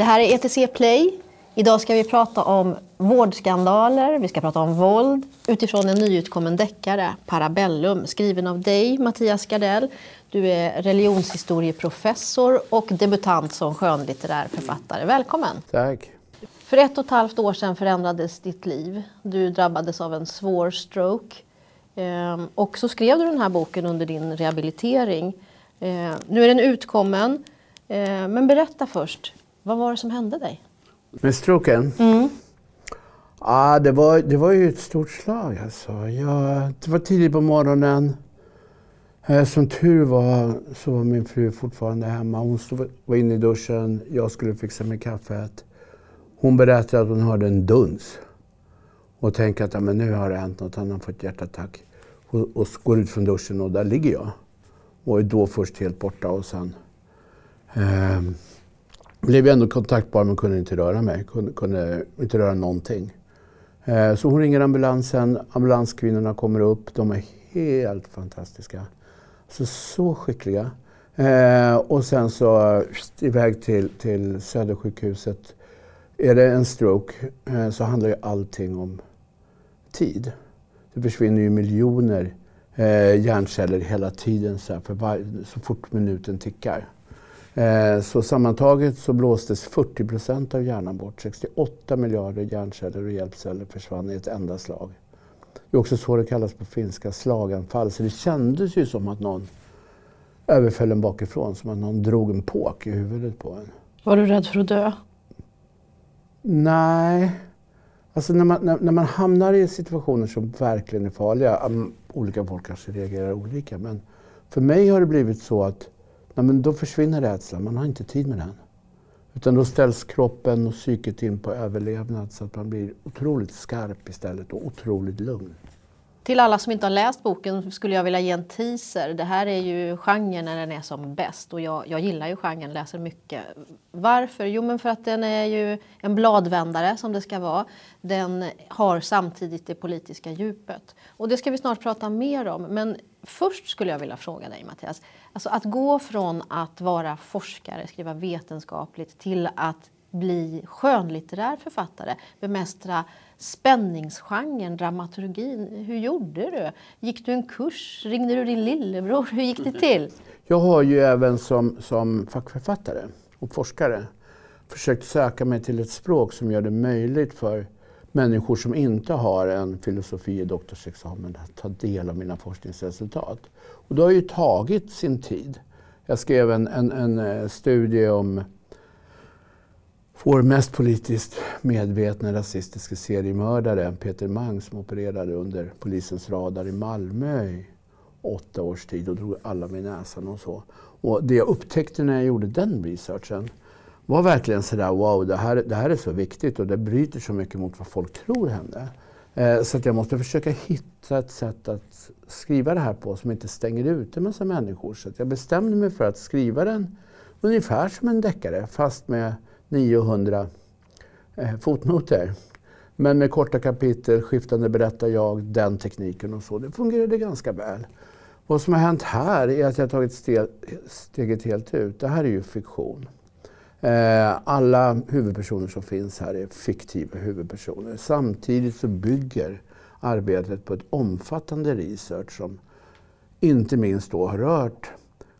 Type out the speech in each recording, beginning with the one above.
Det här är ETC Play. Idag ska vi prata om vårdskandaler, vi ska prata om våld utifrån en nyutkommen deckare, Parabellum, skriven av dig, Mattias Gardell. Du är religionshistorieprofessor och debutant som skönlitterär författare. Välkommen! Tack! För ett och ett halvt år sedan förändrades ditt liv. Du drabbades av en svår stroke. Ehm, och så skrev du den här boken under din rehabilitering. Ehm, nu är den utkommen. Ehm, men berätta först, vad var det som hände dig? Med stroken? Mm. Ja, det, var, det var ju ett stort slag alltså. Jag, det var tidigt på morgonen. Eh, som tur var så var min fru fortfarande hemma. Hon stod, var inne i duschen. Jag skulle fixa med kaffet. Hon berättade att hon hörde en duns. Och tänkte att ja, men nu har det hänt något. Han har fått hjärtattack. Och, och går ut från duschen och där ligger jag. Och är då först helt borta och sen eh, blev jag ändå kontaktbar men kunde inte röra mig. Kunde, kunde inte röra någonting. Eh, så hon ringer ambulansen. Ambulanskvinnorna kommer upp. De är helt fantastiska. Så, så skickliga. Eh, och sen så iväg till, till Södersjukhuset. Är det en stroke eh, så handlar ju allting om tid. Det försvinner ju miljoner eh, hjärnceller hela tiden så, här, för var, så fort minuten tickar. Eh, så sammantaget så blåstes 40 procent av hjärnan bort. 68 miljarder hjärnceller och hjälpceller försvann i ett enda slag. Det är också så det kallas på finska, slaganfall. Så det kändes ju som att någon överföll en bakifrån, som att någon drog en påk i huvudet på en. Var du rädd för att dö? Nej. Alltså när man, när, när man hamnar i situationer som verkligen är farliga, olika folk kanske reagerar olika, men för mig har det blivit så att nej men då försvinner rädslan, man har inte tid med den. Utan då ställs kroppen och psyket in på överlevnad så att man blir otroligt skarp istället och otroligt lugn. Till alla som inte har läst boken skulle jag vilja ge en teaser. Det här är ju genren när den är som bäst och jag, jag gillar ju genren, läser mycket. Varför? Jo, men för att den är ju en bladvändare som det ska vara. Den har samtidigt det politiska djupet. Och det ska vi snart prata mer om. Men först skulle jag vilja fråga dig Mattias. Alltså att gå från att vara forskare, skriva vetenskapligt till att bli skönlitterär författare, bemästra spänningsgenren, dramaturgin. Hur gjorde du? Gick du en kurs? Ringde du din lillebror? Hur gick det till? Jag har ju även som, som fackförfattare och forskare försökt söka mig till ett språk som gör det möjligt för människor som inte har en filosofie doktorsexamen att ta del av mina forskningsresultat. Och det har ju tagit sin tid. Jag skrev en, en, en eh, studie om vår mest politiskt medvetna rasistiska seriemördare, Peter Mang, som opererade under polisens radar i Malmö i åtta års tid och drog alla med näsan och så. Och det jag upptäckte när jag gjorde den researchen var verkligen sådär, wow, det här, det här är så viktigt och det bryter så mycket mot vad folk tror hände. Eh, så att jag måste försöka hitta ett sätt att skriva det här på som inte stänger ute massa människor. Så att jag bestämde mig för att skriva den ungefär som en deckare fast med 900 eh, fotnoter. Men med korta kapitel, skiftande berättar jag, den tekniken och så. Det fungerade ganska väl. Vad som har hänt här är att jag har tagit steget helt ut. Det här är ju fiktion. Eh, alla huvudpersoner som finns här är fiktiva huvudpersoner. Samtidigt så bygger arbetet på ett omfattande research som inte minst då har rört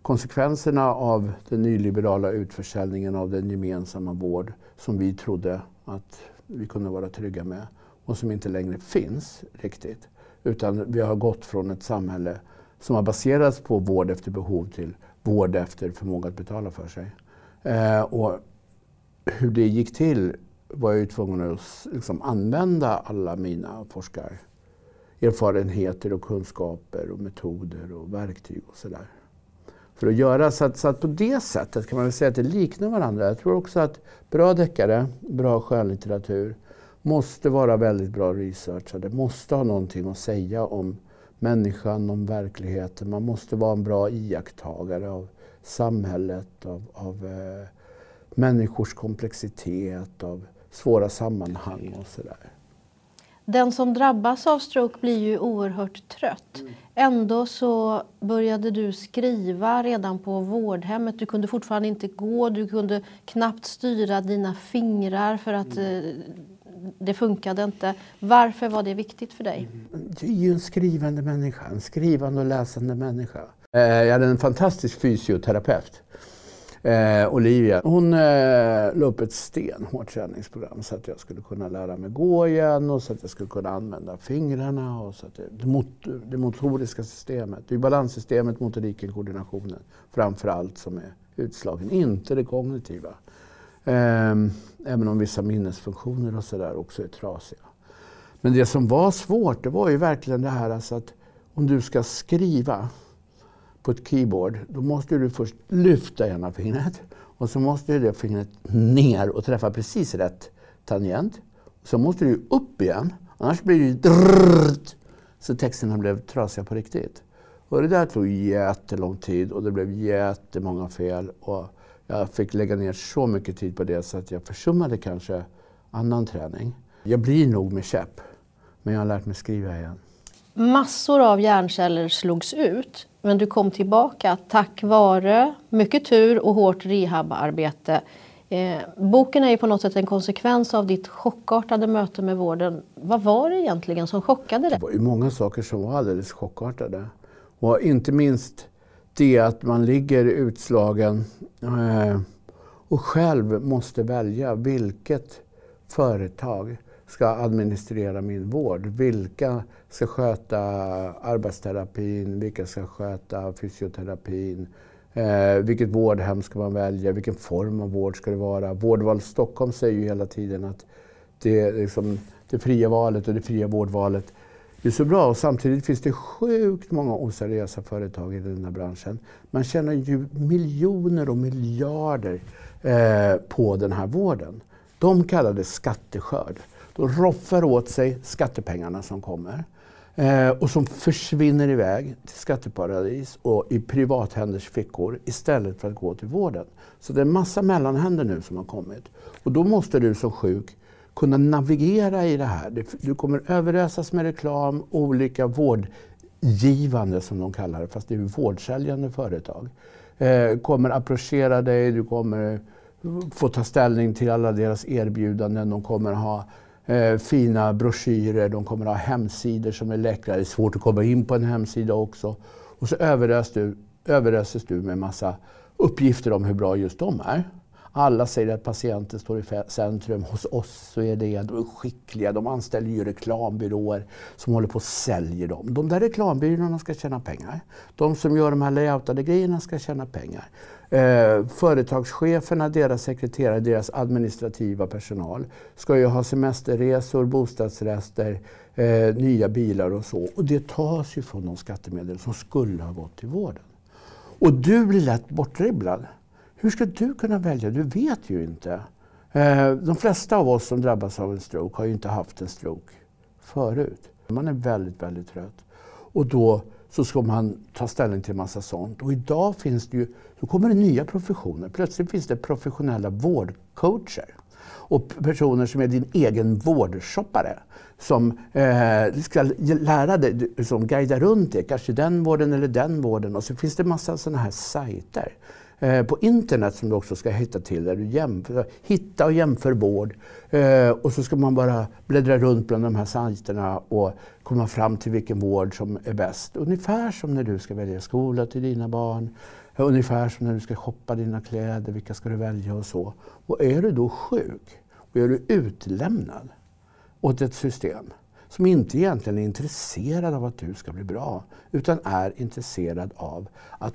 konsekvenserna av den nyliberala utförsäljningen av den gemensamma vård som vi trodde att vi kunde vara trygga med och som inte längre finns riktigt. Utan vi har gått från ett samhälle som har baserats på vård efter behov till vård efter förmåga att betala för sig. Eh, och hur det gick till var jag tvungen att liksom använda alla mina forskarerfarenheter och kunskaper och metoder och verktyg och sådär för att göra. Så att, så att på det sättet kan man väl säga att det liknar varandra. Jag tror också att bra deckare, bra skönlitteratur måste vara väldigt bra researchade, måste ha någonting att säga om människan, om verkligheten. Man måste vara en bra iakttagare av samhället, av, av eh, människors komplexitet, av svåra sammanhang och sådär. Den som drabbas av stroke blir ju oerhört trött. Mm. Ändå så började du skriva redan på vårdhemmet. Du kunde fortfarande inte gå, du kunde knappt styra dina fingrar för att mm. Eh, det funkade inte. Varför var det viktigt för dig? Mm. Jag är ju en skrivande människa, en skrivande och läsande människa. Eh, jag hade en fantastisk fysioterapeut Eh, Olivia, hon eh, la upp ett stenhårt träningsprogram så att jag skulle kunna lära mig gå igen och så att jag skulle kunna använda fingrarna och så att det, det, mot, det motoriska systemet. Det är balanssystemet, motoriken, koordinationen framför allt som är utslagen, inte det kognitiva. Eh, även om vissa minnesfunktioner och sådär också är trasiga. Men det som var svårt, det var ju verkligen det här alltså att om du ska skriva på ett keyboard, då måste du först lyfta ena fingret och så måste det fingret ner och träffa precis rätt tangent. Så måste du upp igen, annars blir det drrrt, så texterna blev trasiga på riktigt. Och det där tog jättelång tid och det blev jättemånga fel. Och jag fick lägga ner så mycket tid på det så att jag försummade kanske annan träning. Jag blir nog med käpp, men jag har lärt mig skriva igen. Massor av hjärnceller slogs ut. Men du kom tillbaka tack vare mycket tur och hårt rehabarbete. Eh, boken är ju på något sätt en konsekvens av ditt chockartade möte med vården. Vad var det egentligen som chockade dig? Det var ju många saker som var alldeles chockartade. Och inte minst det att man ligger utslagen eh, och själv måste välja vilket företag ska administrera min vård. Vilka ska sköta arbetsterapin? Vilka ska sköta fysioterapin? Eh, vilket vårdhem ska man välja? Vilken form av vård ska det vara? Vårdval Stockholm säger ju hela tiden att det, liksom, det fria valet och det fria vårdvalet är så bra. Och samtidigt finns det sjukt många oseriösa företag i den här branschen. Man tjänar ju miljoner och miljarder eh, på den här vården. De kallar det skatteskörd. Roffar åt sig skattepengarna som kommer eh, och som försvinner iväg till skatteparadis och i privathänders fickor istället för att gå till vården. Så det är en massa mellanhänder nu som har kommit. Och då måste du som sjuk kunna navigera i det här. Du kommer överösas med reklam, olika vårdgivande som de kallar det, fast det är vårdsäljande företag. Eh, kommer approchera dig, du kommer få ta ställning till alla deras erbjudanden. De kommer ha eh, fina broschyrer, de kommer ha hemsidor som är läckra. Det är svårt att komma in på en hemsida också. Och så överöses du, överöses du med massa uppgifter om hur bra just de är. Alla säger att patienten står i centrum. Hos oss så är det de är skickliga. De anställer ju reklambyråer som håller på och säljer dem. De där reklambyråerna ska tjäna pengar. De som gör de här layoutade grejerna ska tjäna pengar. Eh, företagscheferna, deras sekreterare, deras administrativa personal ska ju ha semesterresor, bostadsrester, eh, nya bilar och så. Och det tas ju från de skattemedel som skulle ha gått till vården. Och du blir lätt bortdribblad. Hur ska du kunna välja? Du vet ju inte. Eh, de flesta av oss som drabbas av en stroke har ju inte haft en stroke förut. Man är väldigt, väldigt trött. Och då så ska man ta ställning till en massa sånt. Och idag finns det ju, så kommer det nya professioner. Plötsligt finns det professionella vårdcoacher och personer som är din egen vårdshoppare som eh, ska lära dig, som guidar runt dig, kanske den vården eller den vården. Och så finns det massa sådana här sajter eh, på internet som du också ska hitta till, där du jämför, hitta och jämför vård. Eh, och så ska man bara bläddra runt bland de här sajterna och komma fram till vilken vård som är bäst. Ungefär som när du ska välja skola till dina barn. Eh, ungefär som när du ska shoppa dina kläder, vilka ska du välja och så. Och är du då sjuk och är du utlämnad åt ett system som inte egentligen är intresserad av att du ska bli bra, utan är intresserad av att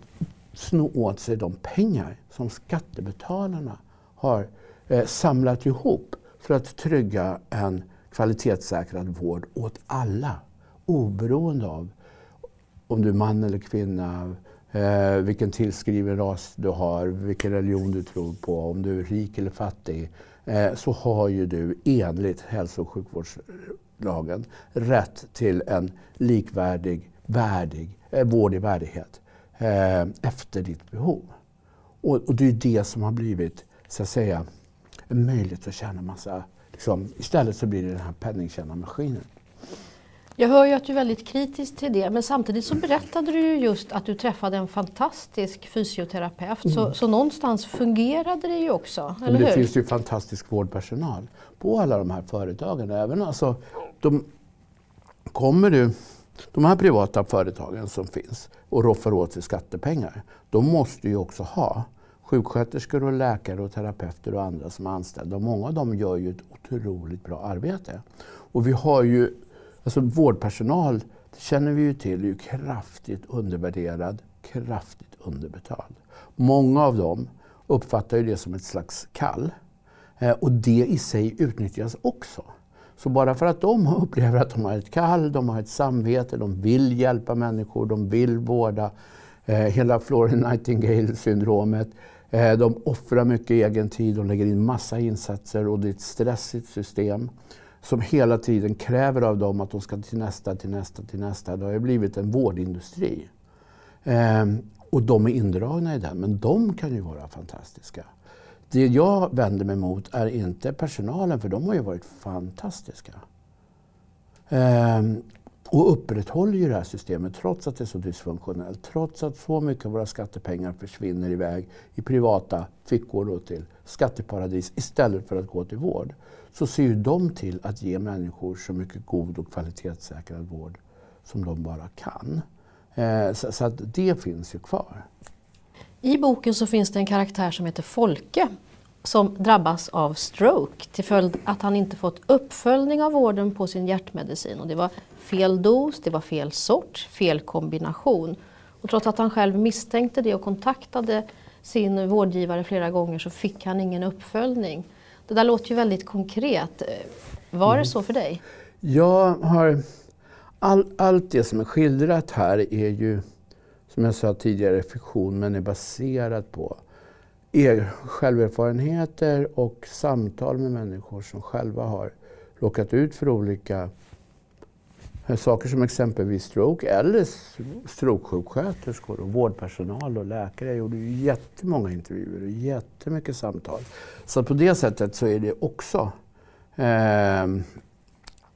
sno åt sig de pengar som skattebetalarna har eh, samlat ihop för att trygga en kvalitetssäkrad vård åt alla, oberoende av om du är man eller kvinna, eh, vilken tillskriven ras du har, vilken religion du tror på, om du är rik eller fattig, eh, så har ju du enligt hälso och sjukvårdslagen rätt till en likvärdig, värdig eh, vård i värdighet eh, efter ditt behov. Och, och, det är det som har blivit, så att säga, en möjlighet att tjäna massa Liksom, istället så blir det den här penningtjänarmaskinen. Jag hör ju att du är väldigt kritisk till det men samtidigt så berättade du ju just att du träffade en fantastisk fysioterapeut. Mm. Så, så någonstans fungerade det ju också, eller Det hur? finns ju fantastisk vårdpersonal på alla de här företagen. Även alltså, de, kommer du, de här privata företagen som finns och roffar åt sig skattepengar, de måste ju också ha sjuksköterskor och läkare och terapeuter och andra som är anställda. Många av dem gör ju ett otroligt bra arbete. Och vi har ju, alltså vårdpersonal, det känner vi ju till, är ju kraftigt undervärderad, kraftigt underbetald. Många av dem uppfattar ju det som ett slags kall. Eh, och det i sig utnyttjas också. Så bara för att de upplever att de har ett kall, de har ett samvete, de vill hjälpa människor, de vill vårda eh, hela Florence Nightingale-syndromet. Eh, de offrar mycket egen tid, de lägger in massa insatser och det är ett stressigt system som hela tiden kräver av dem att de ska till nästa, till nästa, till nästa. Det har ju blivit en vårdindustri. Eh, och de är indragna i den, men de kan ju vara fantastiska. Det jag vänder mig mot är inte personalen, för de har ju varit fantastiska. Ehm, och upprätthåller ju det här systemet trots att det är så dysfunktionellt. Trots att så mycket av våra skattepengar försvinner iväg i privata fickor och till skatteparadis istället för att gå till vård. Så ser ju de till att ge människor så mycket god och kvalitetssäkrad vård som de bara kan. Ehm, så, så att det finns ju kvar. I boken så finns det en karaktär som heter Folke som drabbas av stroke till följd att han inte fått uppföljning av vården på sin hjärtmedicin. Och det var fel dos, det var fel sort, fel kombination. Och trots att han själv misstänkte det och kontaktade sin vårdgivare flera gånger så fick han ingen uppföljning. Det där låter ju väldigt konkret. Var det mm. så för dig? Jag har... All, allt det som är skildrat här är ju, som jag sa tidigare, fiktion men är baserat på er själverfarenheter och samtal med människor som själva har råkat ut för olika eh, saker som exempelvis stroke eller strokesjuksköterskor och vårdpersonal och läkare. Jag gjorde ju jättemånga intervjuer och jättemycket samtal. Så på det sättet så är det också eh,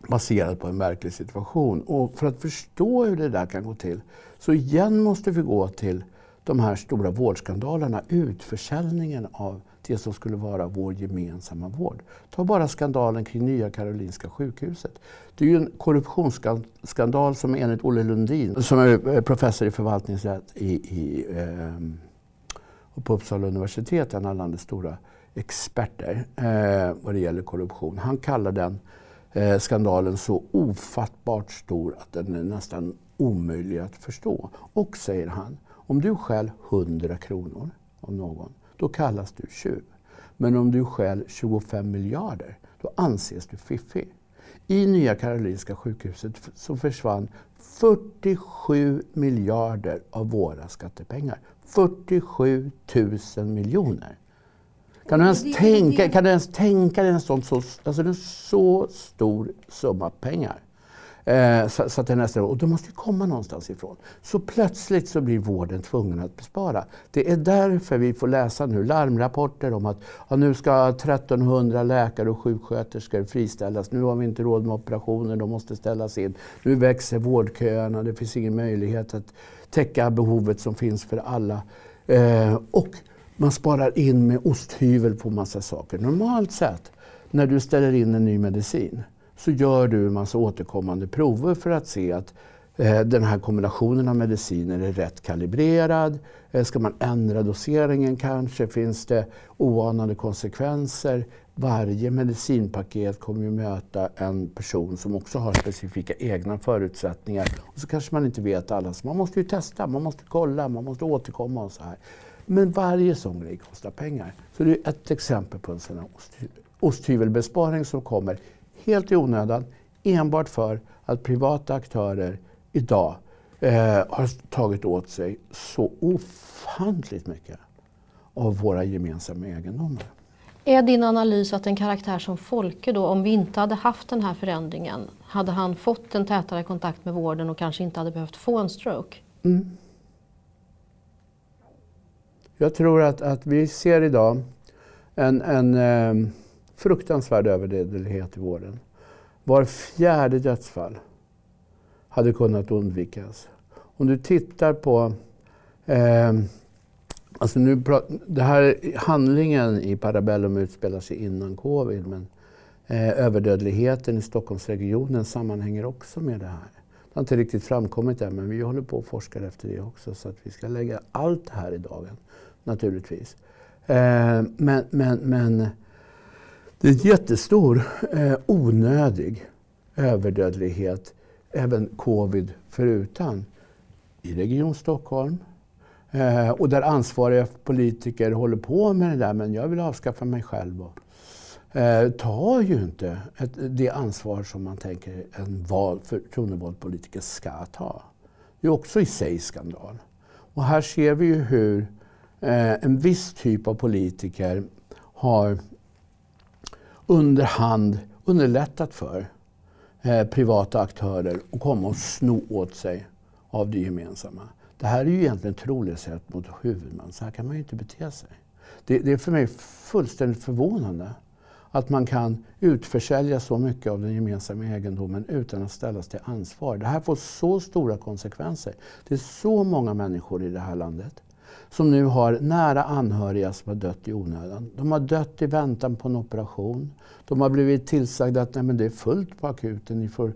baserat på en verklig situation. Och för att förstå hur det där kan gå till så igen måste vi gå till de här stora vårdskandalerna, utförsäljningen av det som skulle vara vår gemensamma vård. Ta bara skandalen kring Nya Karolinska sjukhuset. Det är ju en korruptionsskandal som enligt Olle Lundin, som är eh, professor i förvaltningsrätt i, i, eh, på Uppsala universitet, en av landets stora experter eh, vad det gäller korruption. Han kallar den eh, skandalen så ofattbart stor att den är nästan omöjlig att förstå. Och, säger han, om du stjäl 100 kronor av någon, då kallas du tjuv. Men om du stjäl 25 miljarder, då anses du fiffig. I Nya Karolinska sjukhuset så försvann 47 miljarder av våra skattepengar. 47 000 miljoner. Kan du ens, tänka, kan du ens tänka dig en sån så, alltså en så stor summa pengar? Eh, så, så, att det nästan, och det måste ju komma någonstans ifrån. Så plötsligt så blir vården tvungen att bespara. Det är därför vi får läsa nu larmrapporter om att ja, nu ska 1300 läkare och sjuksköterskor friställas. Nu har vi inte råd med operationer, de måste ställas in. Nu växer vårdköerna, det finns ingen möjlighet att täcka behovet som finns för alla. Eh, och man sparar in med osthyvel på massa saker. Normalt sett, när du ställer in en ny medicin, så gör du en massa återkommande prover för att se att eh, den här kombinationen av mediciner är rätt kalibrerad. Eh, ska man ändra doseringen kanske? Finns det oanade konsekvenser? Varje medicinpaket kommer ju möta en person som också har specifika egna förutsättningar. Och så kanske man inte vet alla. Så man måste ju testa, man måste kolla, man måste återkomma och så här. Men varje sån grej kostar pengar. Så det är ett exempel på en sån här osthyvelbesparing som kommer helt i onödan enbart för att privata aktörer idag eh, har tagit åt sig så ofantligt mycket av våra gemensamma egendomar. Är din analys att en karaktär som Folke då, om vi inte hade haft den här förändringen, hade han fått en tätare kontakt med vården och kanske inte hade behövt få en stroke? Mm. Jag tror att, att vi ser idag en, en eh, fruktansvärd överdödlighet i vården. Var fjärde dödsfall hade kunnat undvikas. Om du tittar på eh, Alltså nu, det här handlingen i Parabellum utspelar sig innan covid men eh, överdödligheten i Stockholmsregionen sammanhänger också med det här. Det har inte riktigt framkommit än men vi håller på att forska efter det också så att vi ska lägga allt det här i dagen naturligtvis. Eh, men, men, men det är en jättestor eh, onödig överdödlighet, även covid förutan, i Region Stockholm, Eh, och där ansvariga politiker håller på med det där, men jag vill avskaffa mig själv. Och, eh, tar ju inte ett, det ansvar som man tänker en val, förtroendevald politiker ska ta. Det är också i sig skandal. Och här ser vi ju hur eh, en viss typ av politiker har under hand underlättat för eh, privata aktörer att komma och sno åt sig av det gemensamma. Det här är ju egentligen trolöshet mot huvudman. Så här kan man ju inte bete sig. Det, det, är för mig fullständigt förvånande att man kan utförsälja så mycket av den gemensamma egendomen utan att ställas till ansvar. Det här får så stora konsekvenser. Det är så många människor i det här landet som nu har nära anhöriga som har dött i onödan. De har dött i väntan på en operation. De har blivit tillsagda att Nej, men det är fullt på akuten, ni får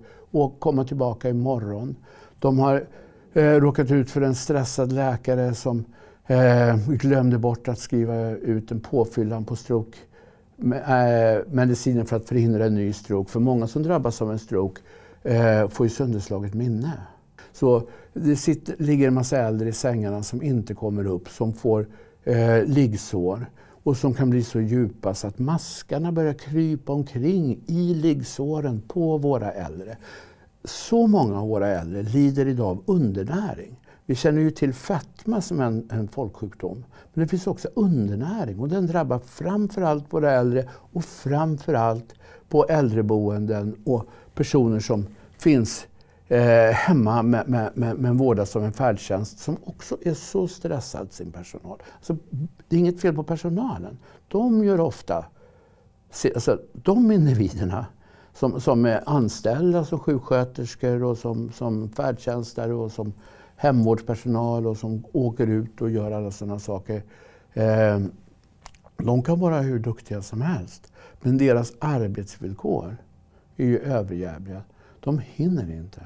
komma tillbaka imorgon. De har eh, råkat ut för en stressad läkare som eh, glömde bort att skriva ut en påfyllan på stroke eh, medicinen för att förhindra en ny stroke. För många som drabbas av en stroke eh, får ju sönderslaget minne. Så det sitter, ligger en massa äldre i sängarna som inte kommer upp, som får eh, liggsår och som kan bli så djupa så att maskarna börjar krypa omkring i liggsåren på våra äldre så många av våra äldre lider idag av undernäring. Vi känner ju till fetma som en, en folksjukdom. Men det finns också undernäring och den drabbar framförallt våra äldre och framförallt på äldreboenden och personer som finns eh, hemma med, med, med, med vårdas av en färdtjänst som också är så stressad, sin personal. Alltså, det är inget fel på personalen. De gör ofta, alltså, de individerna som, som är anställda som sjuksköterskor och som, som färdtjänstare och som hemvårdspersonal och som åker ut och gör alla sådana saker. Eh, de kan vara hur duktiga som helst. Men deras arbetsvillkor är ju överjävliga. De hinner inte.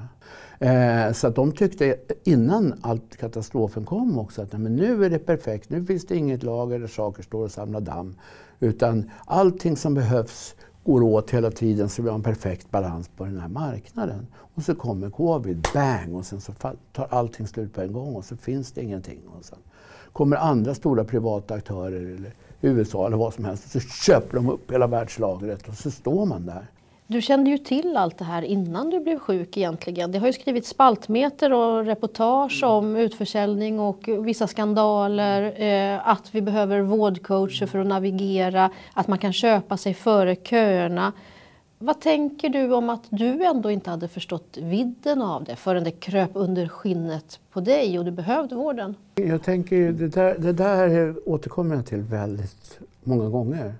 Eh, så att de tyckte innan allt katastrofen kom också att men nu är det perfekt. Nu finns det inget lager där saker står och samlar damm. Utan allting som behövs går åt hela tiden så vi har en perfekt balans på den här marknaden. Och så kommer covid, bang, och sen så tar allting slut på en gång och så finns det ingenting. Och sen kommer andra stora privata aktörer, eller USA eller vad som helst, och så köper de upp hela världslagret och så står man där. Du kände ju till allt det här innan du blev sjuk egentligen. Det har ju skrivits spaltmeter och reportage om utförsäljning och vissa skandaler, eh, att vi behöver vårdcoacher för att navigera, att man kan köpa sig före köerna. Vad tänker du om att du ändå inte hade förstått vidden av det förrän det kröp under skinnet på dig och du behövde vården? Jag tänker, det där, det där återkommer jag till väldigt många gånger.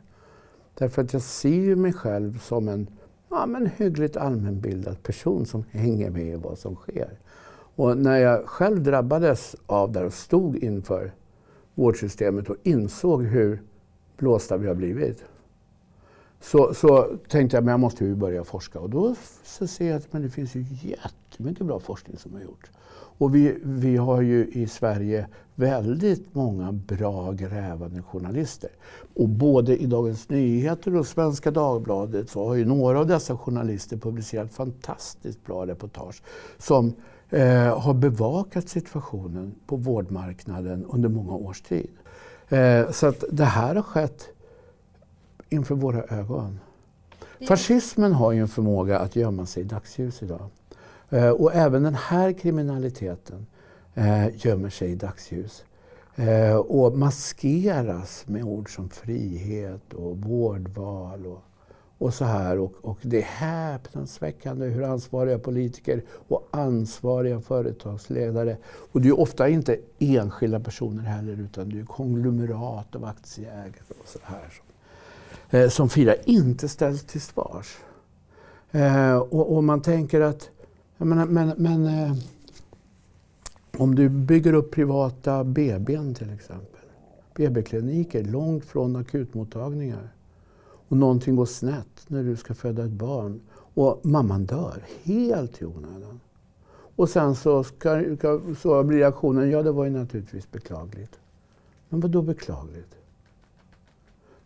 Därför att jag ser mig själv som en ja, men hyggligt allmänbildad person som hänger med i vad som sker. Och när jag själv drabbades av det och stod inför vårdsystemet och insåg hur blåsta vi har blivit så, så tänkte jag att jag måste ju börja forska. Och då så ser jag att men det finns ju jättemycket bra forskning som har gjorts. Och vi, vi har ju i Sverige väldigt många bra grävande journalister. Och både i Dagens Nyheter och Svenska Dagbladet så har ju några av dessa journalister publicerat fantastiskt bra reportage som eh, har bevakat situationen på vårdmarknaden under många års tid. Eh, så att det här har skett inför våra ögon. Fascismen har ju en förmåga att gömma sig i dagsljus idag. Eh, och även den här kriminaliteten eh, gömmer sig i dagsljus. Eh, och maskeras med ord som frihet och vårdval och, och så här. Och, och det är häpnadsväckande hur ansvariga politiker och ansvariga företagsledare, och det är ofta inte enskilda personer heller utan det är konglomerat av aktieägare och så här som, eh, som firar, inte ställs till svars. Eh, och, och man tänker att menar, men, men eh, om du bygger upp privata BBn till exempel. BB-kliniker långt från akutmottagningar. Och någonting går snett när du ska föda ett barn. Och mamman dör helt i onödan. Och sen så, ska, så blir reaktionen, ja det var ju naturligtvis beklagligt. Men vad då beklagligt?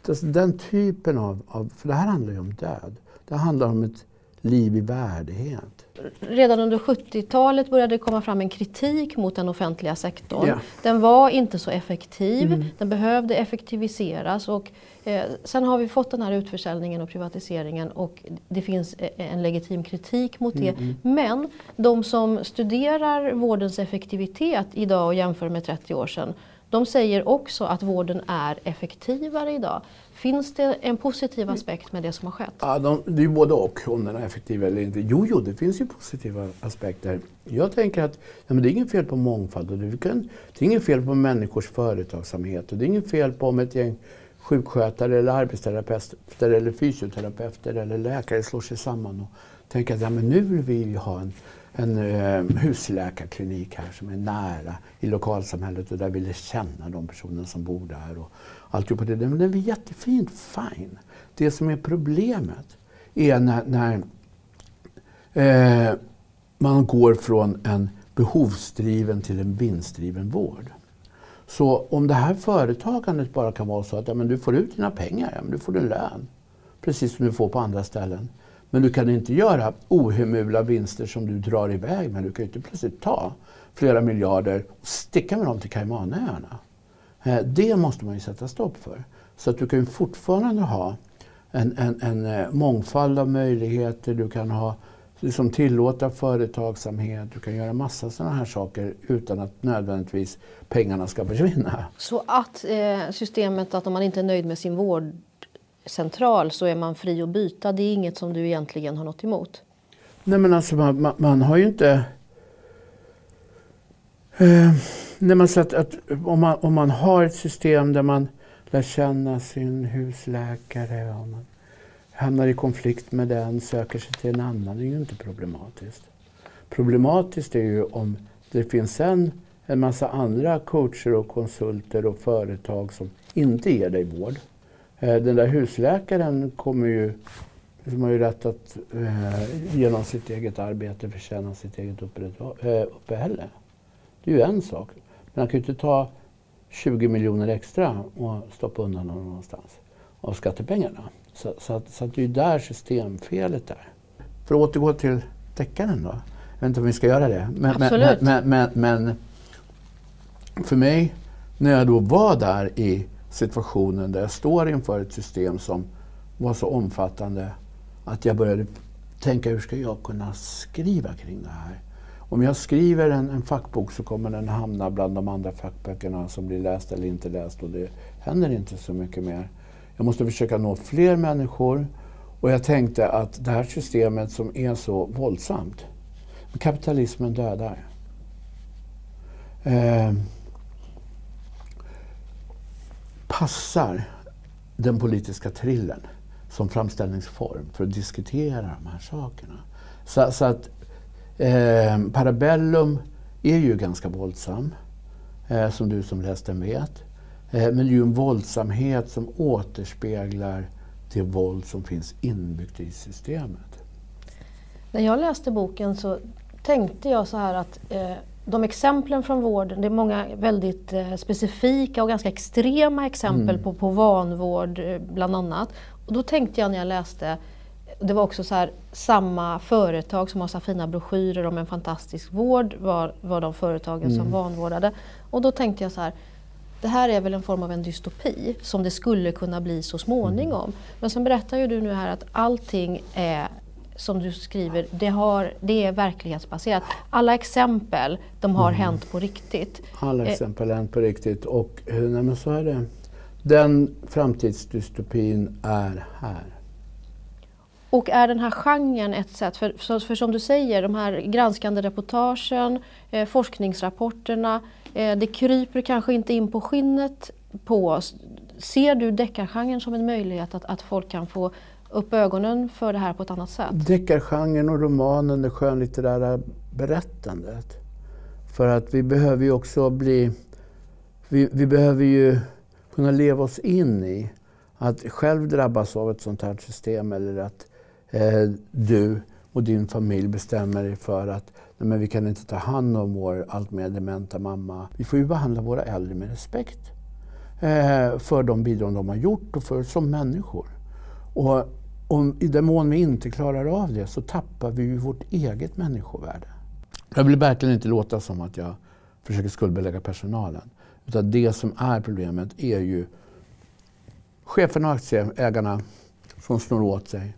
Alltså, den typen av, av, för det här handlar ju om död. Det handlar om ett liv i värdighet. Redan under 70-talet började det komma fram en kritik mot den offentliga sektorn. Ja. Den var inte så effektiv, Mm. den behövde effektiviseras och eh, sen har vi fått den här utförsäljningen och privatiseringen och det finns eh, en legitim kritik mot det. Mm, Men de som studerar vårdens effektivitet idag och jämför med 30 år sedan, de säger också att vården är effektivare idag. Finns det en positiv aspekt med det som har skett? Ja, de, det är ju både och, om den är effektiv eller inte. Jo, jo, det finns ju positiva aspekter. Jag tänker att ja, men det är inget fel på mångfald. Och det, kan, det är inget fel på människors företagsamhet. Och det är inget fel på om ett gäng sjukskötare eller arbetsterapeuter eller fysioterapeuter eller läkare slår sig samman och tänker att ja, men nu vill vi ha en, en eh, husläkarklinik här som är nära i lokalsamhället och där vill känna de personer som bor där. Och alltihopa det. Men det är jättefint, fine. Det som är problemet är när, när eh, man går från en behovsdriven till en vinstdriven vård. Så om det här företagandet bara kan vara så att ja, men du får ut dina pengar, ja, men du får din lön. Precis som du får på andra ställen. Men du kan inte göra ohemula vinster som du drar iväg med. Du kan ju inte plötsligt ta flera miljarder och sticka med dem till Caymanöarna. Eh, det måste man ju sätta stopp för. Så att du kan ju fortfarande ha en, en, en eh, mångfald av möjligheter. Du kan ha, liksom tillåta företagsamhet. Du kan göra massa sådana här saker utan att nödvändigtvis pengarna ska försvinna. Så att eh, systemet att om man inte är nöjd med sin vård central så är man fri att byta, det är inget som du egentligen har något emot? Nej men alltså man, man, man har ju inte... Eh, nej, men så att, att om, man, om man har ett system där man lär känna sin husläkare och man hamnar i konflikt med den, söker sig till en annan, det är ju inte problematiskt. Problematiskt är ju om det finns en, en massa andra coacher och konsulter och företag som inte ger dig vård. Eh, Den där husläkaren kommer ju som har ju rätt att eh, genom sitt eget arbete förtjäna sitt eget eh, uppehälle. Det är ju en sak. Men han kan ju inte ta 20 miljoner extra och stoppa undan dem någonstans av skattepengarna. Så, så, att, så att det är ju där systemfelet är. För att återgå till deckaren då. Jag vet inte om vi ska göra det. Men, Absolut. men, men, men för mig, när jag då var där i situationen där jag står inför ett system som var så omfattande att jag började tänka hur ska jag kunna skriva kring det här? Om jag skriver en, en fackbok så kommer den hamna bland de andra fackböckerna som blir läst eller inte läst och det händer inte så mycket mer. Jag måste försöka nå fler människor och jag tänkte att det här systemet som är så våldsamt, kapitalismen dödar. Eh, passar den politiska trillen som framställningsform för att diskutera de här sakerna. Så, så att eh, Parabellum är ju ganska våldsam, eh, som du som läst den vet. Eh, men det är ju en våldsamhet som återspeglar det våld som finns inbyggt i systemet. När jag läste boken så tänkte jag så här att eh, de exemplen från vården, det är många väldigt eh, specifika och ganska extrema exempel på, på vanvård eh, bland annat. Och då tänkte jag när jag läste, det var också så här, samma företag som har så fina broschyrer om en fantastisk vård var, var de företagen som vanvårdade. Och då tänkte jag så här, det här är väl en form av en dystopi som det skulle kunna bli så småningom. Men sen berättar ju du nu här att allting är som du skriver, det, har, det är verklighetsbaserat. Alla exempel, de har hänt på riktigt. Alla Eh. exempel är på riktigt och eh, nej, men så är det. Den framtidsdystopin är här. Och är den här genren ett sätt, för, för, för som du säger, de här granskande reportagen, eh, forskningsrapporterna, eh, det kryper kanske inte in på skinnet på oss. Ser du deckargenren som en möjlighet att, att folk kan få upp ögonen för det här på ett annat sätt? Deckargenren och romanen, det skönlitterära berättandet. För att vi behöver ju också bli... Vi, vi behöver ju kunna leva oss in i att själv drabbas av ett sånt här system eller att eh, du och din familj bestämmer er för att nej, men vi kan inte ta hand om vår allt mer dementa mamma. Vi får ju behandla våra äldre med respekt eh, för de bidrag de har gjort och för som människor. Och om, i den mån vi inte klarar av det så tappar vi ju vårt eget människovärde. Jag vill verkligen inte låta som att jag försöker skuldbelägga personalen. Utan det som är problemet är ju cheferna och aktieägarna som snor åt sig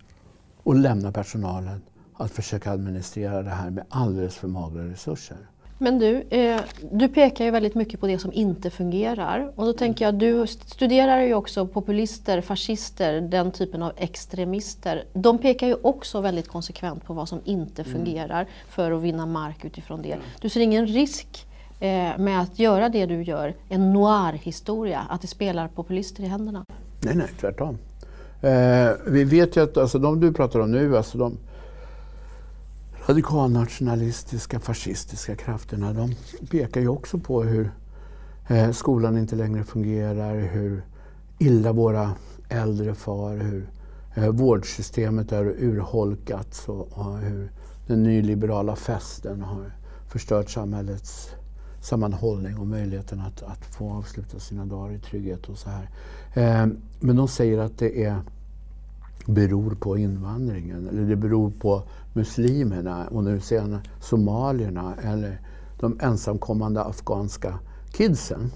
och lämnar personalen att försöka administrera det här med alldeles för magra resurser. Men du, eh, du pekar ju väldigt mycket på det som inte fungerar. Och då tänker jag, du studerar ju också populister, fascister, den typen av extremister. De pekar ju också väldigt konsekvent på vad som inte mm. fungerar för att vinna mark utifrån det. Du ser ingen risk eh, med att göra det du gör, en noir-historia, att det spelar populister i händerna? Nej, nej, tvärtom. Eh, vi vet ju att alltså, de du pratar om nu, alltså de radikalnationalistiska, fascistiska krafterna, de pekar ju också på hur eh, skolan inte längre fungerar, hur illa våra äldre far, hur eh, vårdsystemet är urholkats och, hur den nyliberala festen har förstört samhällets sammanhållning och möjligheten att, att få avsluta sina dagar i trygghet och så här. Eh, men de säger att det är beror på invandringen eller det beror på muslimerna och nu sen somalierna eller de ensamkommande afghanska kidsen.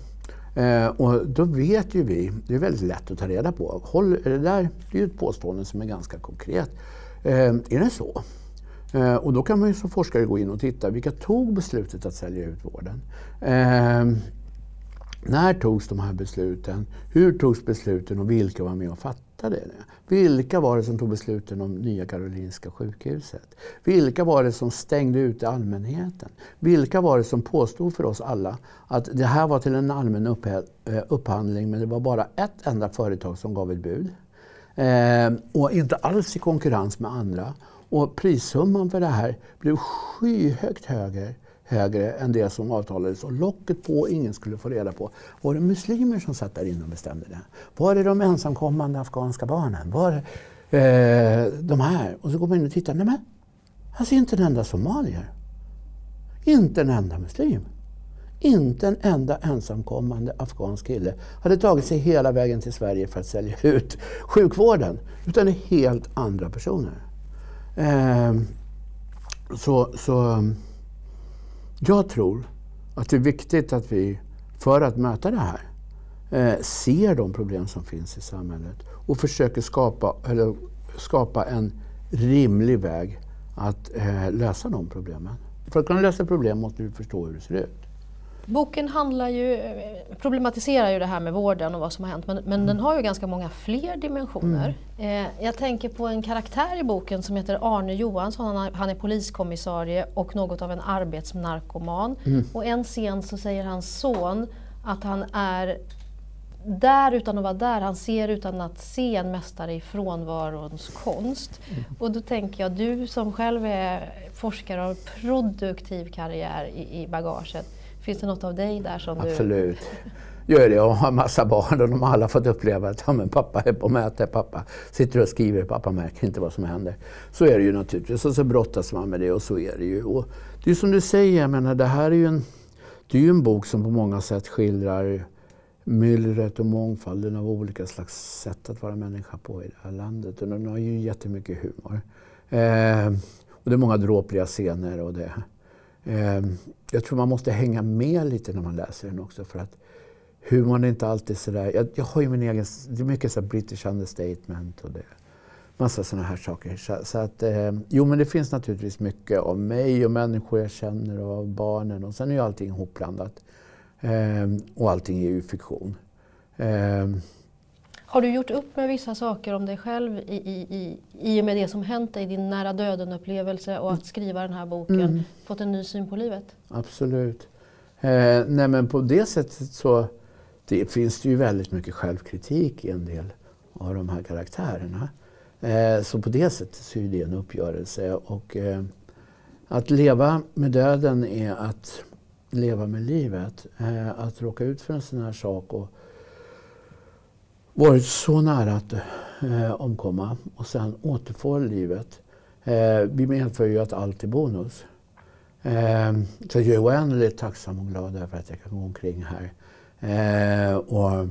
Eh, och då vet ju vi, det är väldigt lätt att ta reda på, håll, det där det är ju ett påstående som är ganska konkret. Eh, är det så? Eh, och då kan man ju som forskare gå in och titta, vilka tog beslutet att sälja ut vården? Eh, när togs de här besluten? Hur togs besluten och vilka var med och fattade det? Vilka var det som tog besluten om Nya Karolinska sjukhuset? Vilka var det som stängde ut allmänheten? Vilka var det som påstod för oss alla att det här var till en allmän eh, upphandling men det var bara ett enda företag som gav ett bud? Eh, och inte alls i konkurrens med andra. Och prissumman för det här blev skyhögt högre högre än det som avtalades och locket på, ingen skulle få reda på. Var det muslimer som satt där inne och bestämde det? Var det de ensamkommande afghanska barnen? Var det eh, de här? Och så går man in och tittar, nej men, här ser inte en enda somalier. Inte en enda muslim. Inte en enda ensamkommande afghansk kille hade tagit sig hela vägen till Sverige för att sälja ut sjukvården. Utan det är helt andra personer. Eh, så, så jag tror att det är viktigt att vi, för att möta det här, eh, ser de problem som finns i samhället och försöker skapa, eller skapa en rimlig väg att eh, lösa de problemen. För att kunna lösa problem måste vi förstå hur det ser ut. Boken handlar ju, problematiserar ju det här med vården och vad som har hänt men, men mm. den har ju ganska många fler dimensioner. Mm. Eh, jag tänker på en karaktär i boken som heter Arne Johansson. Han, han är poliskommissarie och något av en arbetsnarkoman. Mm. Och en scen så säger hans son att han är där utan att vara där, han ser utan att se en mästare i frånvarons konst. Mm. Och då tänker jag, du som själv är forskare och har produktiv karriär i, i bagaget, Finns det något av dig där som Absolut. du... Absolut. Gör det. Jag har massa barn och de har alla fått uppleva att ja, men pappa är på möte, pappa sitter och skriver, pappa märker inte vad som händer. Så är det ju naturligtvis. Och så brottas man med det och så är det ju. Och det är som du säger, jag menar, det här är ju en, det är ju en bok som på många sätt skildrar myllret och mångfalden av olika slags sätt att vara människa på i det här landet. Och den har ju jättemycket humor. Eh, och det är många dråpliga scener och det Ehm, jag tror man måste hänga med lite när man läser den också. För att humorn är inte alltid sådär... Jag, jag har ju min egen... Det är mycket så British understatement och det massa sådana här saker. Så, så, att, eh, jo, men det finns naturligtvis mycket av mig och människor jag känner och av barnen. Och sen är ju allting ihopblandat. Eh, och allting är ju fiktion. Eh, har du gjort upp med vissa saker om dig själv i, i, i, i och med det som hänt dig, din nära döden-upplevelse och att skriva den här boken, mm. fått en ny syn på livet? Absolut. Eh, nej men på det sättet så det finns det ju väldigt mycket självkritik i en del av de här karaktärerna. Eh, så på det sättet så är det en uppgörelse. Och, eh, att leva med döden är att leva med livet. Eh, att råka ut för en sån här sak och varit så nära att eh, omkomma och sen återfå livet. Eh, vi medför ju att allt är bonus. Eh, så jag är oändligt tacksam och glad över att jag kan gå omkring här. Eh, och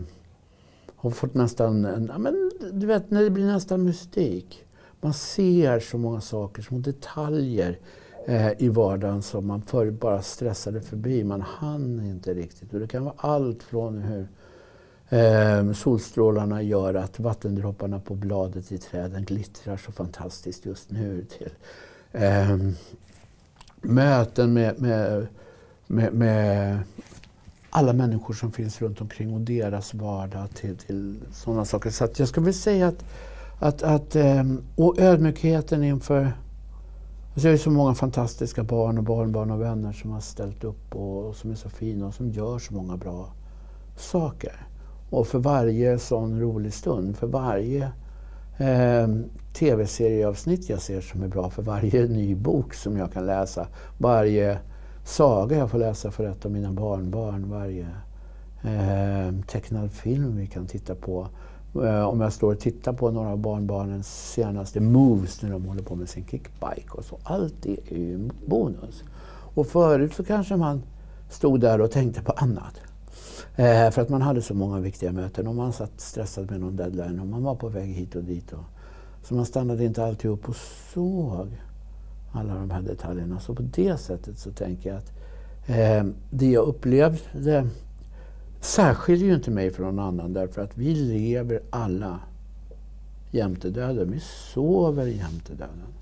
har fått nästan, en, men, du vet när det blir nästan mystik. Man ser så många saker, små detaljer eh, i vardagen som man förr bara stressade förbi. Man hann inte riktigt. Och det kan vara allt från hur eh, solstrålarna gör att vattendropparna på bladet i träden glittrar så fantastiskt just nu till eh, möten med, med, med, med alla människor som finns runt omkring och deras vardag till, till sådana saker. Så jag skulle vilja säga att, att, att eh, och ödmjukheten inför alltså jag ser så många fantastiska barn och barnbarn och vänner som har ställt upp och, och, som är så fina och som gör så många bra saker. Och för varje sån rolig stund, för varje eh, tv-serieavsnitt jag ser som är bra, för varje ny bok som jag kan läsa, varje saga jag får läsa för ett av mina barnbarn, varje eh, tecknad film vi kan titta på. Eh, om jag står och tittar på några av barnbarnens senaste moves när de håller på med sin kickbike och så. Allt det är ju bonus. Och förut så kanske man stod där och tänkte på annat. Eh, för att man hade så många viktiga möten och man satt stressad med någon deadline och man var på väg hit och dit. Och, så man stannade inte alltid upp och såg alla de här detaljerna. Så på det sättet så tänker jag att eh, det jag upplevde särskiljer ju inte mig från någon annan därför att vi lever alla jämte döden. Vi sover jämte döden.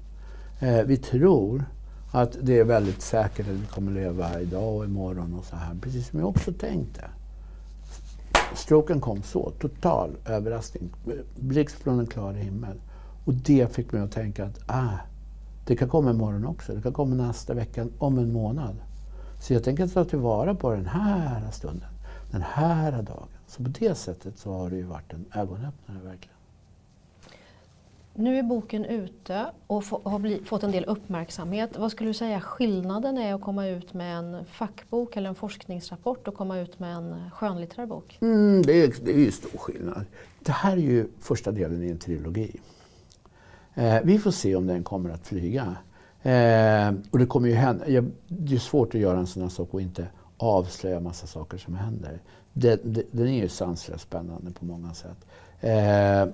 Eh, vi tror att det är väldigt säkert att vi kommer leva idag och imorgon och så här. Precis som jag också tänkte. Stroken kom så, total överraskning. Blixt från en klar himmel. Och det fick mig att tänka att ah, det kan komma imorgon också. Det kan komma nästa vecka, om en månad. Så jag tänker ta tillvara på den här stunden, den här dagen. Så på det sättet så har det ju varit en ögonöppnare verkligen. Nu är boken ute och har fått en del uppmärksamhet. Vad skulle du säga skillnaden är att komma ut med en fackbok eller en forskningsrapport och komma ut med en skönlitterär bok? Mm, det, är, det är ju stor skillnad. Det här är ju första delen i en trilogi. Eh, vi får se om den kommer att flyga. Eh, och det kommer ju hända. Jag, det är svårt att göra en sån här sak och inte avslöja massa saker som händer. Den, den är ju sanslöst spännande på många sätt. Eh,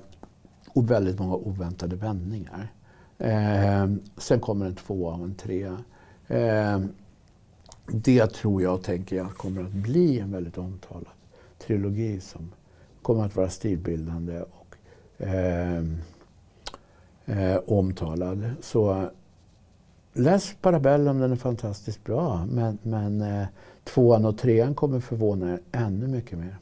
och väldigt många oväntade vändningar. Eh, sen kommer en tvåa och en trea. Eh, det tror jag, tänker jag, kommer att bli en väldigt omtalad trilogi som kommer att vara stilbildande och eh, eh, omtalad. Så läs Parabellum, den är fantastiskt bra. Men, men eh, tvåan och trean kommer förvåna er ännu mycket mer.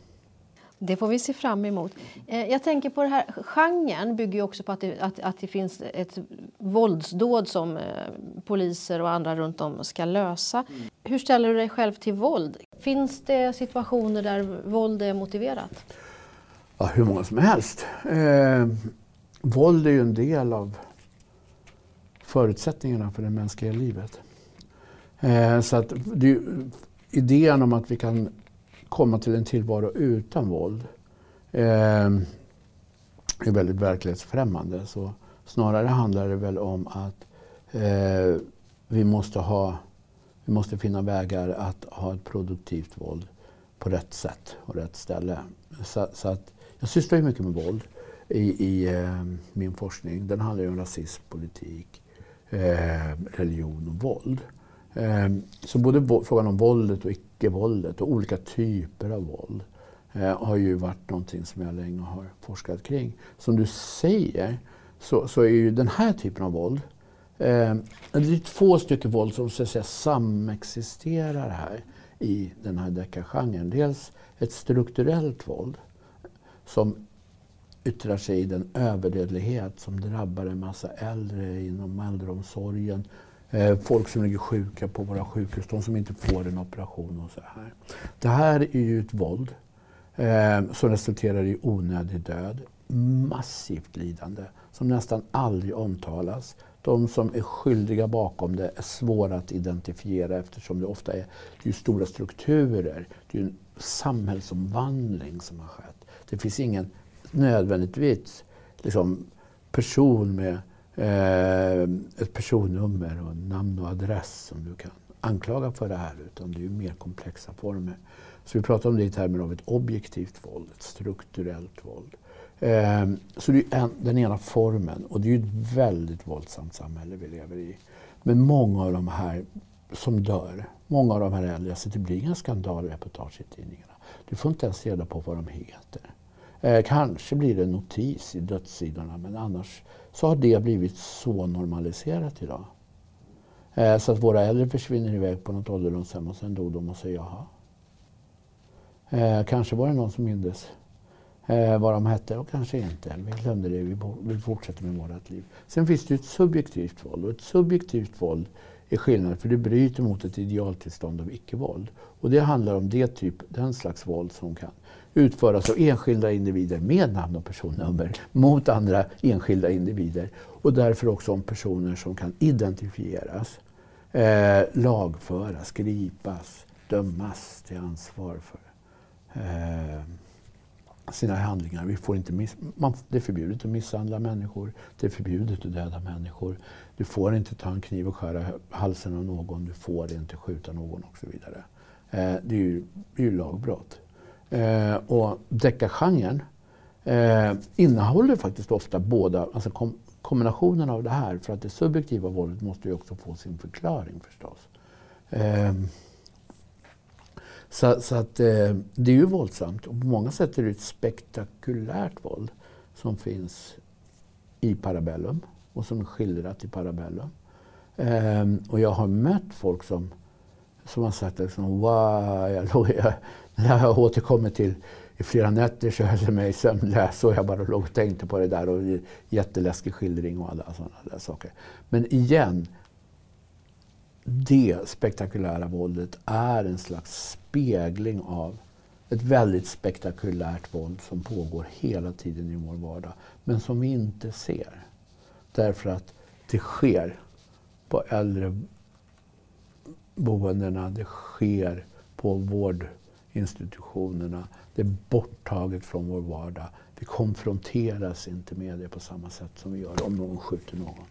Det får vi se fram emot. Eh, jag tänker på det här, genren bygger ju också på att det, att, att det finns ett våldsdåd som eh, poliser och andra runt om ska lösa. Mm. Hur ställer du dig själv till våld? Finns det situationer där våld är motiverat? Ja, hur många som helst. Eh, våld är ju en del av förutsättningarna för det mänskliga livet. Eh, så att det, idén om att vi kan komma till en tillvaro utan våld eh, är väldigt verklighetsfrämmande. Så snarare handlar det väl om att eh, vi, måste ha, vi måste finna vägar att ha ett produktivt våld på rätt sätt och rätt ställe. Så, så att jag sysslar ju mycket med våld i, i eh, min forskning. Den handlar ju om rasism, politik, eh, religion och våld. Eh, så både frågan om våldet och icke-våldet och olika typer av våld eh, har ju varit någonting som jag länge har forskat kring. Som du säger så, så är ju den här typen av våld eh, det är två stycken våld som så att säga samexisterar här i den här deckargenren. Dels ett strukturellt våld som yttrar sig i den överdödlighet som drabbar en massa äldre inom äldreomsorgen. Eh, folk som ligger sjuka på våra sjukhus, de som inte får en operation och så här. Det här är ju ett våld eh, som resulterar i onödig död, massivt lidande som nästan aldrig omtalas. De som är skyldiga bakom det är svåra att identifiera eftersom det ofta är, det är stora strukturer. Det är en samhällsomvandling som har skett. Det finns ingen nödvändigtvis liksom, person med Eh, ett personnummer och namn och adress som du kan anklaga för det här utan det är mer komplexa former. Så vi pratar om det i termer av ett objektivt våld, ett strukturellt våld. Eh, så det är en, den ena formen och det är ju ett väldigt våldsamt samhälle vi lever i. Men många av de här som dör, många av de här äldre, alltså det blir inga skandalreportage i tidningarna. Du får inte ens reda på vad de heter. Eh, kanske blir det en notis i dödssidorna men annars så har det blivit så normaliserat idag. Eh, så att våra äldre försvinner iväg på något ålderdomshem och sen dog de och säger jaha. Eh, kanske var det någon som mindes eh, vad de hette och kanske inte. Vi glömde det, vi, vi fortsätter med vårt liv. Sen finns det ett subjektivt våld och ett subjektivt våld är skillnad för det bryter mot ett idealtillstånd av icke-våld. Och det handlar om det typ, den slags våld som kan utföras av enskilda individer med namn och personnummer mot andra enskilda individer. Och därför också om personer som kan identifieras, eh, lagföras, gripas, dömas till ansvar för eh, sina handlingar. Vi får inte miss, man, det är förbjudet att misshandla människor, det är förbjudet att döda människor. Du får inte ta en kniv och skära halsen av någon, du får inte skjuta någon och så vidare. Eh, det är ju, det är ju lagbrott. Eh, och deckargenren eh, innehåller faktiskt ofta båda, alltså kom, kombinationen av det här, för att det subjektiva våldet måste ju också få sin förklaring förstås. Eh, så, så, att eh, det är ju våldsamt och på många sätt är det ett spektakulärt våld som finns i Parabellum och som är skildrat i Parabellum. Eh, och jag har mött folk som, som har sagt liksom, wow, jag, jag, det har jag återkommit till i flera nätter så höll jag mig sömnlös och jag bara låg och tänkte på det där och jätteläskig skildring och alla sådana där saker. Men igen, det spektakulära våldet är en slags spegling av ett väldigt spektakulärt våld som pågår hela tiden i vår vardag, men som vi inte ser. Därför att det sker på äldreboendena, det sker på vårdinstitutionerna. Det är borttaget från vår vardag. Vi konfronteras inte med det på samma sätt som vi gör om någon skjuter någon.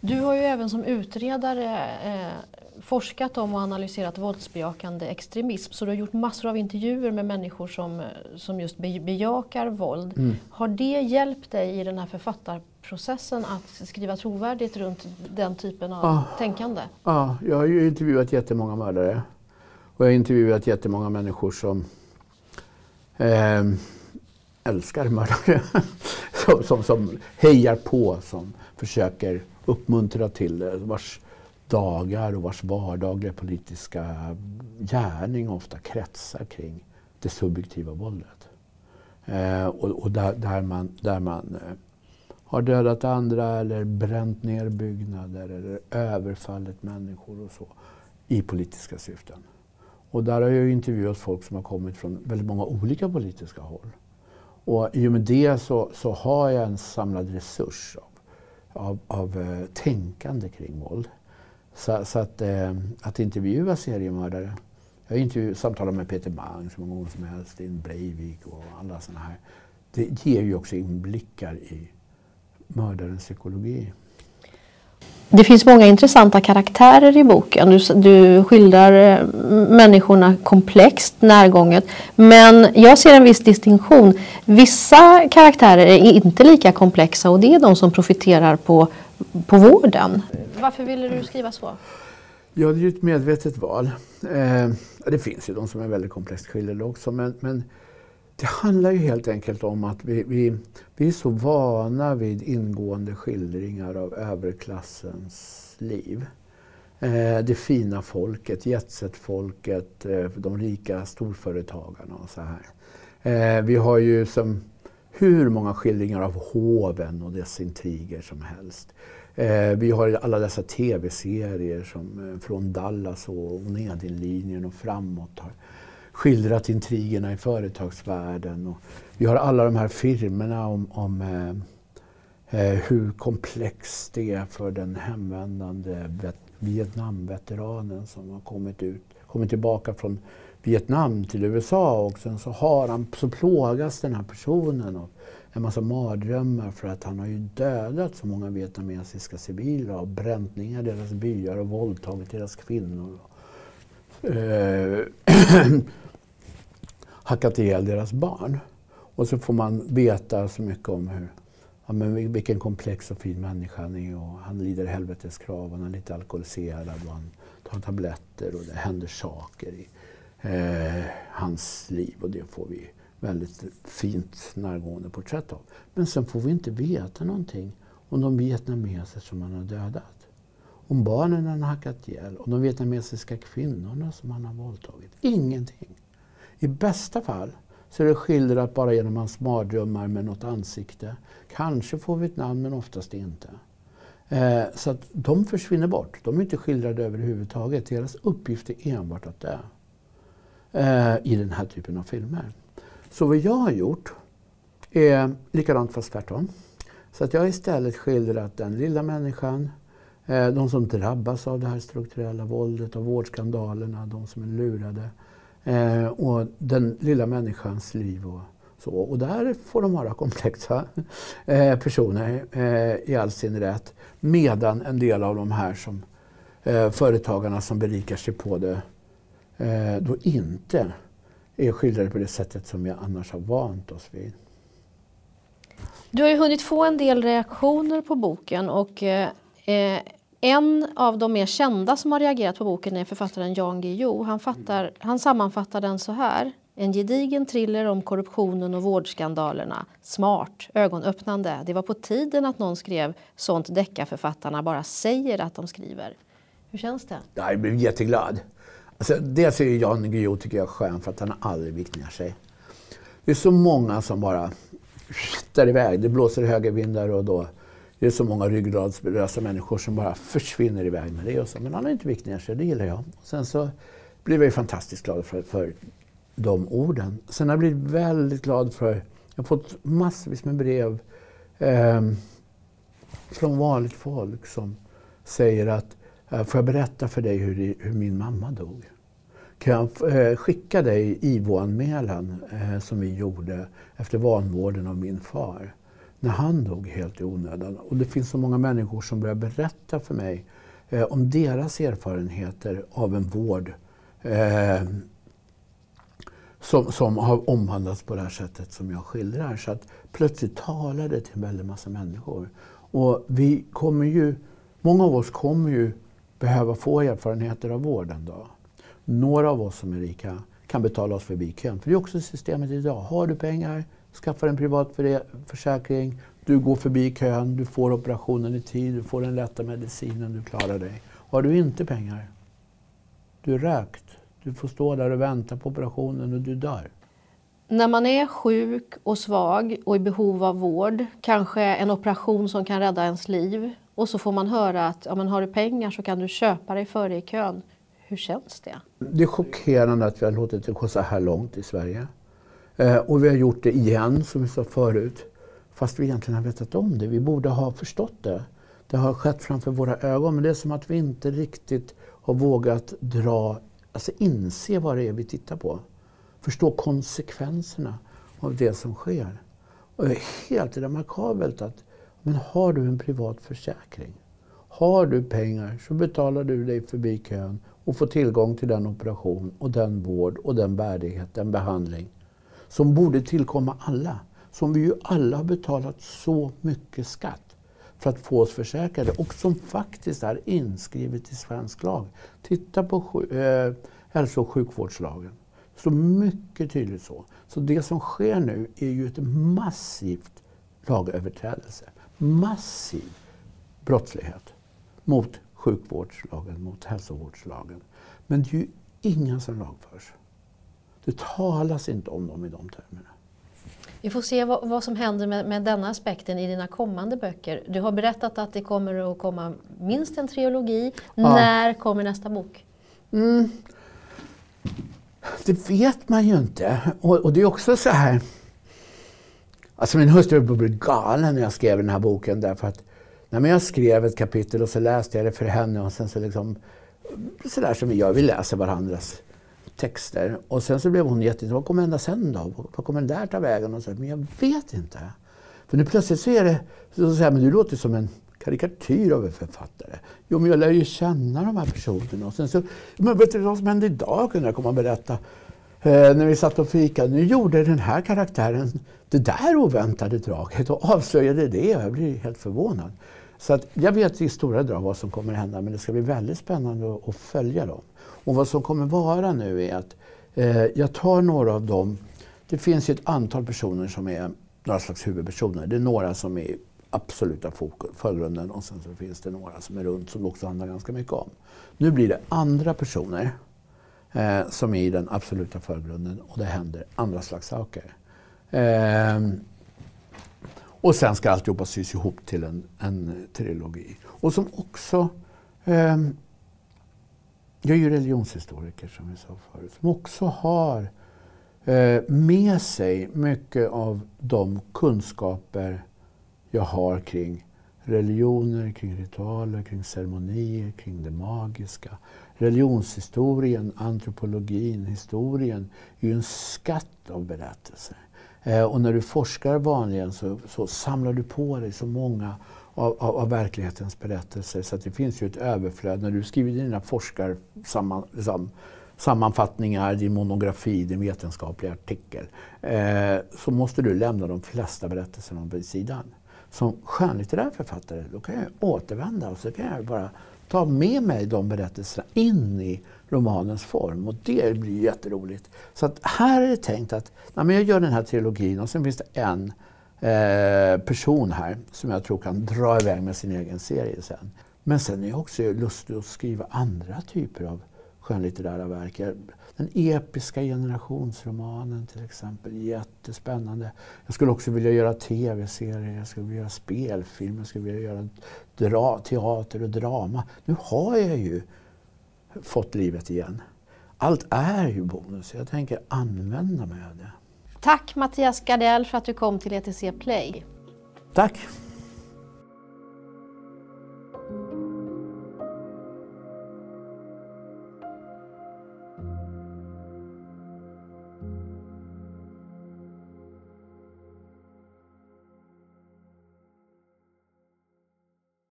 Du har ju även som utredare eh, forskat om och analyserat våldsbejakande extremism. Så du har gjort massor av intervjuer med människor som, som just bejakar våld. Mm. Har det hjälpt dig i den här författarprocessen att skriva trovärdigt runt den typen av ah. tänkande? Ja, ah, jag har ju intervjuat jättemånga mördare. Och jag har intervjuat jättemånga människor som eh, älskar mördare. som, som, som hejar på, som försöker uppmuntra till det. Vars dagar och vars vardagliga politiska gärning ofta kretsar kring det subjektiva våldet. Eh, och, och där, där, man, där man eh, har dödat andra eller bränt ner byggnader eller överfallit människor och så i politiska syften. Och där har jag intervjuat folk som har kommit från väldigt många olika politiska håll. Och i och med det så, så har jag en samlad resurs av, av, av eh, tänkande kring våld. Så, så att, eh, att intervjua seriemördare. Jag har intervju, samtalat med Peter Mang så många gånger som helst, in Breivik och alla sådana här. Det ger ju också inblickar i mördarens psykologi. Det finns många intressanta karaktärer i boken. Du, du skildrar eh, människorna komplext, närgånget. Men jag ser en viss distinktion. Vissa karaktärer är inte lika komplexa och det är de som profiterar på, på vården. Varför ville du skriva så? Ja, det är ju ett medvetet val. Eh, det finns ju de som är väldigt komplext skildrade också. Men, men det handlar ju helt enkelt om att vi, vi, vi är så vana vid ingående skildringar av överklassens liv. Eh, det fina folket, jetset-folket, eh, de rika storföretagarna och så här. Eh, vi har ju som hur många skildringar av hoven och dess intriger som helst. Eh, vi har alla dessa tv-serier som eh, från Dallas och Onedinlinjen och framåt har skildrat intrigerna i företagsvärlden. Och vi har alla de här filmerna om, om eh, eh hur komplext det är för den hemvändande Vietnamveteranen som har kommit, ut, kommit tillbaka från Vietnam till USA och sen så har han, så plågas den här personen av en massa mardrömmar för att han har ju dödat så många vietnamesiska civila och bränt ner deras byar och våldtagit deras kvinnor. Eh, eh hackat ihjäl deras barn. Och så får man veta så mycket om hur, ja, men vilken komplex och fin människa han är. Och han lider helveteskrav, han är lite alkoholiserad och han tar tabletter och det händer saker i eh, hans liv. Och det får vi väldigt fint närgående porträtt av. Men sen får vi inte veta någonting om de vietnameser som han har dödat. Om barnen han har hackat ihjäl, om de vietnamesiska kvinnorna som han har våldtagit. Ingenting. I bästa fall så är det skildrat bara genom hans mardrömmar med något ansikte. Kanske får vi ett namn, men oftast inte. Eh, så att de försvinner bort. De är inte skildrade överhuvudtaget. Deras uppgift är enbart att dö. Eh, I den här typen av filmer. Så vad jag har gjort är likadant fast tvärtom. Så att jag har istället skildrat den lilla människan, eh, de som drabbas av det här strukturella våldet, av vårdskandalerna, de som är lurade. Eh, och den lilla människans liv och så. Och där får de vara komplexa eh, personer eh, i all sin rätt. Medan en del av de här som eh, företagarna som berikar sig på det eh, då inte är skildrade på det sättet som vi annars har vant oss vid. Du har ju hunnit få en del reaktioner på boken och eh, en av de mer kända som har reagerat på boken är författaren Jan Guillou. Han, fattar, han sammanfattar den så här. En gedigen thriller om korruptionen och vårdskandalerna. Smart, ögonöppnande. Det var på tiden att någon skrev sånt deckarförfattarna bara säger att de skriver. Hur känns det? Jag blev jätteglad. Alltså, dels är Jan Guillou tycker jag skön för att han aldrig vikt ner sig. Det är så många som bara skittar iväg. Det blåser högervindar och då det är så många ryggradslösa människor som bara försvinner iväg med det. Och så. Men han har inte vikt ner sig, det gillar jag. Och sen så blev jag fantastiskt glad för, för de orden. Sen har jag blivit väldigt glad för, jag har fått massvis med brev eh, från vanligt folk som säger att Eh, får jag berätta för dig hur, hur min mamma dog? Kan jag eh, skicka dig IVO-anmälan eh, som vi gjorde efter vanvården av min far? När han dog helt i onödan. Och det finns så många människor som börjar berätta för mig eh, om deras erfarenheter av en vård eh, som, som har omvandlats på det här sättet som jag skildrar. Så att plötsligt talar det till en väldig massa människor. Och vi kommer ju, många av oss kommer ju behöva få erfarenheter av vården då. Några av oss som är rika kan betala oss förbi kön. För det är också systemet idag. Har du pengar, skaffa en privat försäkring, du går förbi kön, du får operationen i tid, du får den lätta medicinen, du klarar dig. Har du inte pengar, du är rökt. Du får stå där och vänta på operationen och du dör. När man är sjuk och svag och i behov av vård, kanske en operation som kan rädda ens liv, och så får man höra att ja, men har du pengar så kan du köpa dig före i kön. Hur känns det? Det är chockerande att vi har låtit det gå så här långt i Sverige. Eh, och vi har gjort det igen, som vi sa förut, fast vi egentligen har vetat om det. Vi borde ha förstått det. Det har skett framför våra ögon, men det är som att vi inte riktigt har vågat dra, alltså inse vad det är vi tittar på. Förstå konsekvenserna av det som sker. Och det är helt remarkabelt att men har du en privat försäkring, har du pengar så betalar du dig förbi kön och får tillgång till den operation och den vård och den värdighet, den behandling som borde tillkomma alla. Som vi ju alla har betalat så mycket skatt för att få oss försäkrade och som faktiskt är inskrivet i svensk lag. Titta på eh, hälso och sjukvårdslagen. Så mycket tydligt så. Så det som sker nu är ju ett massivt lagöverträdelse massiv brottslighet mot sjukvårdslagen, mot hälsovårdslagen. Men det är ju inga som lagförs. Det talas inte om dem i de termerna. Vi får se vad, vad som händer med, med, denna aspekten i dina kommande böcker. Du har berättat att det kommer att komma minst en trilogi. Ja. När kommer nästa bok? Mm. Det vet man ju inte. Och, och det är också så här Alltså min hustru blev galen när jag skrev den här boken därför att när jag skrev ett kapitel och så läste jag det för henne och sen så liksom sådär som vi gör, vi läser varandras texter. Och sen så blev hon jätteintresserad. Vad kommer hända sen då? Vad kommer den där ta vägen? Och så, men jag vet inte. För nu plötsligt så är det... Så säger men du låter som en karikatyr av en författare. Jo, men jag lär ju känna de här personerna. Och sen så, men vet du vad som hände idag? kunde jag komma och berätta. Eh, när vi satt och fikade. Nu gjorde den här karaktären det där oväntade draget och avslöjade det. Jag blir helt förvånad. Så att jag vet i stora drag vad som kommer hända men det ska bli väldigt spännande att, att följa dem. Och vad som kommer vara nu är att eh, jag tar några av dem. Det finns ett antal personer som är några slags huvudpersoner. Det är några som är absoluta förgrunden och sen så finns det några som är runt som det också handlar ganska mycket om. Nu blir det andra personer eh, som är i den absoluta förgrunden och det händer andra slags saker. Eh, och sen ska alltihopa sys ihop till en, en trilogi. Och som också... Eh, jag är ju religionshistoriker som vi sa förut. Som också har eh, med sig mycket av de kunskaper jag har kring religioner, kring ritualer, kring ceremonier, kring det magiska. Religionshistorien, antropologin, historien är ju en skatt av berättelser. Eh, och när du forskar vanligen så, så, samlar du på dig så många av, av, av, verklighetens berättelser. Så det finns ju ett överflöd. När du skriver dina forskarsammanfattningar, liksom, din monografi, din vetenskapliga artikel, eh, så måste du lämna de flesta berättelserna vid sidan. Som skönlitterär författare, då kan jag återvända och så kan jag bara ta med mig de berättelserna in i romanens form och det blir jätteroligt. Så att här är det tänkt att nej, men jag gör den här trilogin och sen finns det en eh, person här som jag tror kan dra iväg med sin egen serie sen. Men sen är jag också lustig att skriva andra typer av skönlitterära verk. Den episka generationsromanen till exempel, jättespännande. Jag skulle också vilja göra tv-serier, jag skulle vilja göra spelfilmer, jag skulle vilja göra dra teater och drama. Nu har jag ju fått livet igen. Allt är ju bonus, jag tänker använda mig av det. Tack Mattias Gardell för att du kom till ETC Play. Tack!